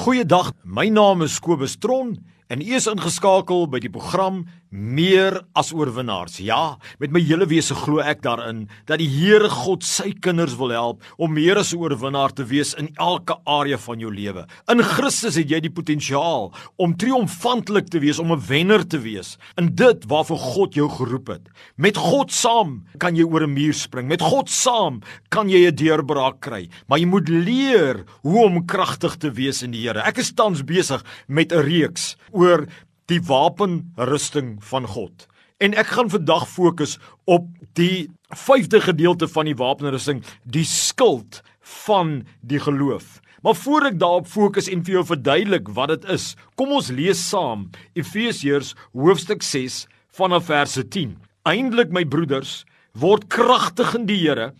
Goeiedag, my naam is Kobus Tron en u is ingeskakel by die program meer as oorwinnaars. Ja, met my hele wese glo ek daarin dat die Here God sy kinders wil help om meer as 'n oorwinnaar te wees in elke area van jou lewe. In Christus het jy die potensiaal om triomfantelik te wees, om 'n wenner te wees in dit waarvoor God jou geroep het. Met God saam kan jy oor 'n muur spring. Met God saam kan jy 'n deurbraak kry, maar jy moet leer hoe om kragtig te wees in die Here. Ek is tans besig met 'n reeks oor die wapenrusting van God. En ek gaan vandag fokus op die vyfde gedeelte van die wapenrusting, die skild van die geloof. Maar voor ek daarop fokus en vir jou verduidelik wat dit is, kom ons lees saam Efesiërs hoofstuk 6 vanaf verse 10. Eindelik my broeders, word kragtig in die Here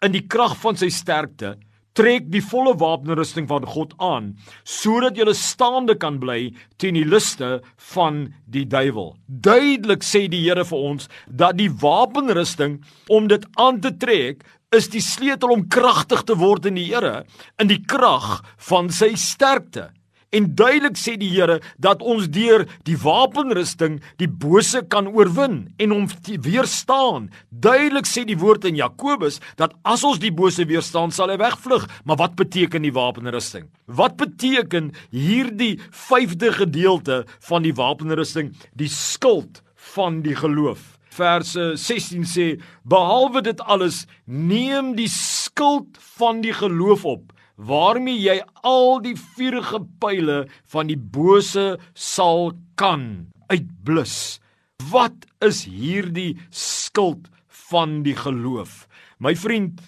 in die krag van sy sterkte trek die volle wapenrusting van God aan sodat jy staande kan bly teen die liste van die duiwel. Duidelik sê die Here vir ons dat die wapenrusting om dit aan te trek is die sleutel om kragtig te word in die Here in die krag van sy sterkte. En duidelik sê die Here dat ons deur die wapenrusting die bose kan oorwin en hom weerstaan. Duidelik sê die woord in Jakobus dat as ons die bose weerstaan, sal hy wegvlug. Maar wat beteken die wapenrusting? Wat beteken hierdie vyfde gedeelte van die wapenrusting, die skild van die geloof? Verse 16 sê: "Behalwe dit alles, neem die skild van die geloof op." waarmee jy al die vuurige pile van die bose sal kan uitblus. Wat is hierdie skild van die geloof? My vriend,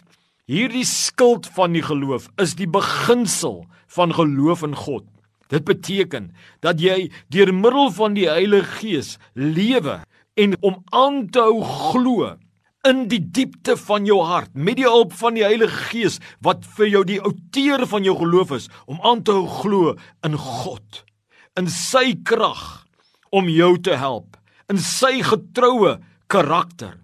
hierdie skild van die geloof is die beginsel van geloof in God. Dit beteken dat jy deur middel van die Heilige Gees lewe en om aan te hou glo in die diepte van jou hart met die hulp van die Heilige Gees wat vir jou die outeur van jou geloof is om aan te hou glo in God in sy krag om jou te help in sy getroue karakter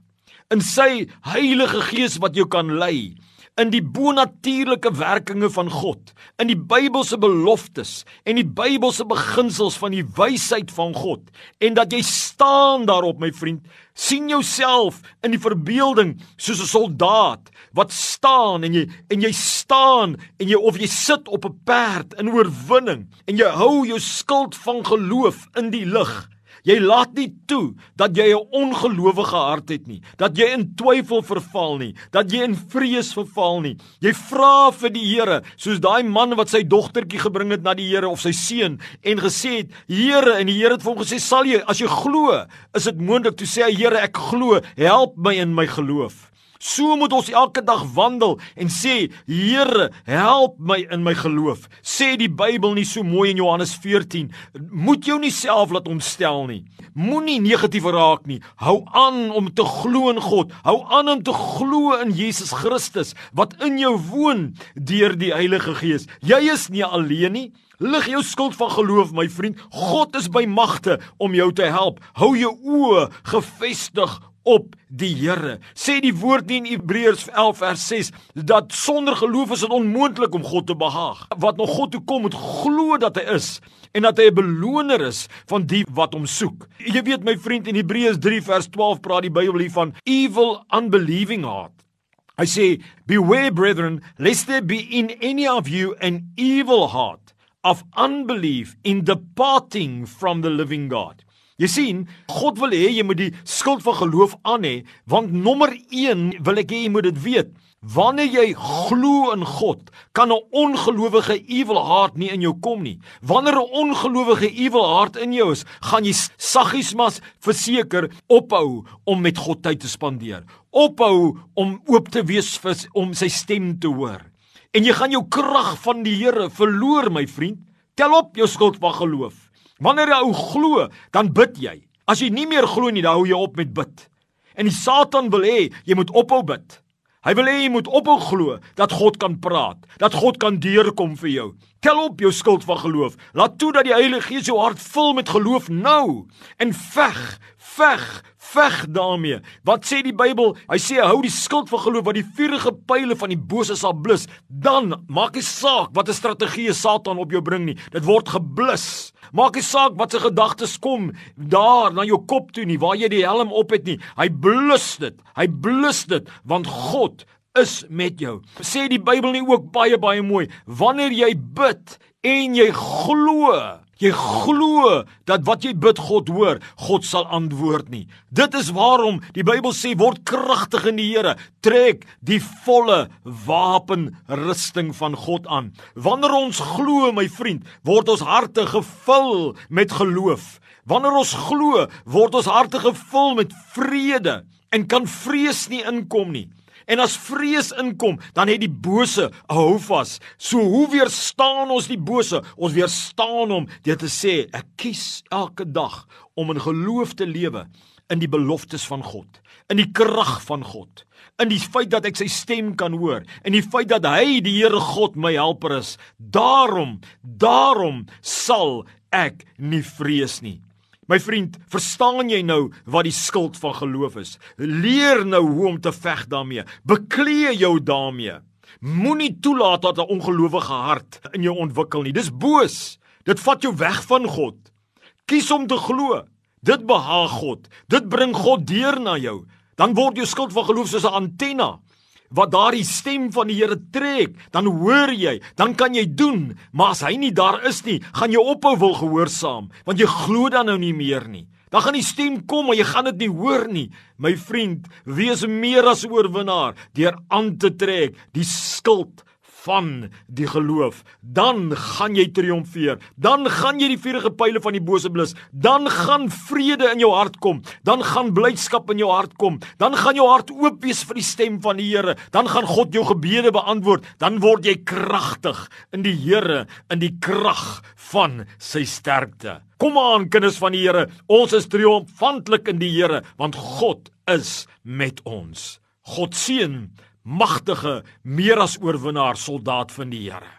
in sy Heilige Gees wat jou kan lei in die bonatuurlike werkinge van God, in die Bybelse beloftes en die Bybelse beginsels van die wysheid van God en dat jy staan daarop my vriend, sien jouself in die verbeelding soos 'n soldaat wat staan en jy en jy staan en jy of jy sit op 'n perd in oorwinning en jy hou jou skild van geloof in die lug Jy laat nie toe dat jy 'n ongelowige hart het nie, dat jy in twyfel verval nie, dat jy in vrees verval nie. Jy vra vir die Here, soos daai man wat sy dogtertjie gebring het na die Here of sy seun en gesê het: "Here," en die Here het vir hom gesê: "Sal jy as jy glo, is dit moontlik toe sê hy: Here, ek glo, help my in my geloof." So moet ons elke dag wandel en sê, Here, help my in my geloof. Sê die Bybel nie so mooi in Johannes 14, moet jou nie self laat ontstel nie. Moenie negatief raak nie. Hou aan om te glo in God. Hou aan om te glo in Jesus Christus wat in jou woon deur die Heilige Gees. Jy is nie alleen nie. Lig jou skuld van geloof, my vriend. God is by magte om jou te help. Hou jou oë gefestig op die Here. Sê die woord in Hebreërs 11 vers 6 dat sonder geloof is dit onmoontlik om God te behaag. Wat nog God toe kom moet glo dat hy is en dat hy 'n beloner is van die wat hom soek. Jy weet my vriend in Hebreërs 3 vers 12 praat die Bybel hier van evil unbelieving heart. I say beware brethren lest there be in any of you an evil heart of unbelief in departing from the living God. Jy sien, God wil hê jy moet die skuld van geloof aan hê, want nommer 1 wil ek hê jy moet dit weet. Wanneer jy glo in God, kan 'n ongelowige evil heart nie in jou kom nie. Wanneer 'n ongelowige evil heart in jou is, gaan jy saggies mas verseker ophou om met God tyd te spandeer. Ophou om oop te wees vir om sy stem te hoor. En jy gaan jou krag van die Here verloor, my vriend. Tel op jou skuld van geloof. Wanneer jy ou glo, dan bid jy. As jy nie meer glo nie, dan hou jy op met bid. En die Satan wil hê jy moet ophou bid. Hy wil hê jy moet ophou glo dat God kan praat, dat God kan deurkom vir jou. Tel op jou skild van geloof. Laat toe dat die Heilige Gees jou hart vul met geloof nou en veg, veg, veg daarmee. Wat sê die Bybel? Hy sê hou die skild van geloof wat die vuurige pile van die bose sal blus. Dan maak nie saak wat 'n strategie Satan op jou bring nie. Dit word geblus. Maak nie saak wat se gedagtes kom daar na jou kop toe nie, waar jy die helm op het nie. Hy blus dit. Hy blus dit want God is met jou. Sê die Bybel nie ook baie baie mooi, wanneer jy bid en jy glo Jy glo dat wat jy bid God hoor, God sal antwoord nie. Dit is waarom die Bybel sê word kragtig in die Here, trek die volle wapenrusting van God aan. Wanneer ons glo, my vriend, word ons harte gevul met geloof. Wanneer ons glo, word ons harte gevul met vrede en kan vrees nie inkom nie. En as vrees inkom, dan het die bose 'n houvas. So hoe weerstaan ons die bose? Ons weerstaan hom deur te sê ek kies elke dag om in geloof te lewe in die beloftes van God, in die krag van God, in die feit dat ek sy stem kan hoor, en die feit dat hy die Here God my helper is. Daarom, daarom sal ek nie vrees nie. My vriend, verstaan jy nou wat die skild van geloof is? Leer nou hoe om te veg daarmee. Beklee jou daarmee. Moenie toelaat dat 'n ongelowige hart in jou ontwikkel nie. Dis boos. Dit vat jou weg van God. Kies om te glo. Dit behaag God. Dit bring God deur na jou. Dan word jou skild van geloof soos 'n antenna wat daardie stem van die Here trek, dan hoor jy, dan kan jy doen, maar as hy nie daar is nie, gaan jy ophou wil gehoorsaam, want jy glo dan nou nie meer nie. Dan gaan die stem kom, maar jy gaan dit nie hoor nie. My vriend, wees meer as oorwinnaar deur aan te trek die skild van die geloof, dan gaan jy triomfeer. Dan gaan jy die vuurige pile van die bose blus. Dan gaan vrede in jou hart kom. Dan gaan blydskap in jou hart kom. Dan gaan jou hart oop wees vir die stem van die Here. Dan gaan God jou gebede beantwoord. Dan word jy kragtig in die Here, in die krag van sy sterkte. Kom aan kinders van die Here, ons is triomfantelik in die Here want God is met ons. God seën magtige, meer as oorwinnaar soldaat van die Here.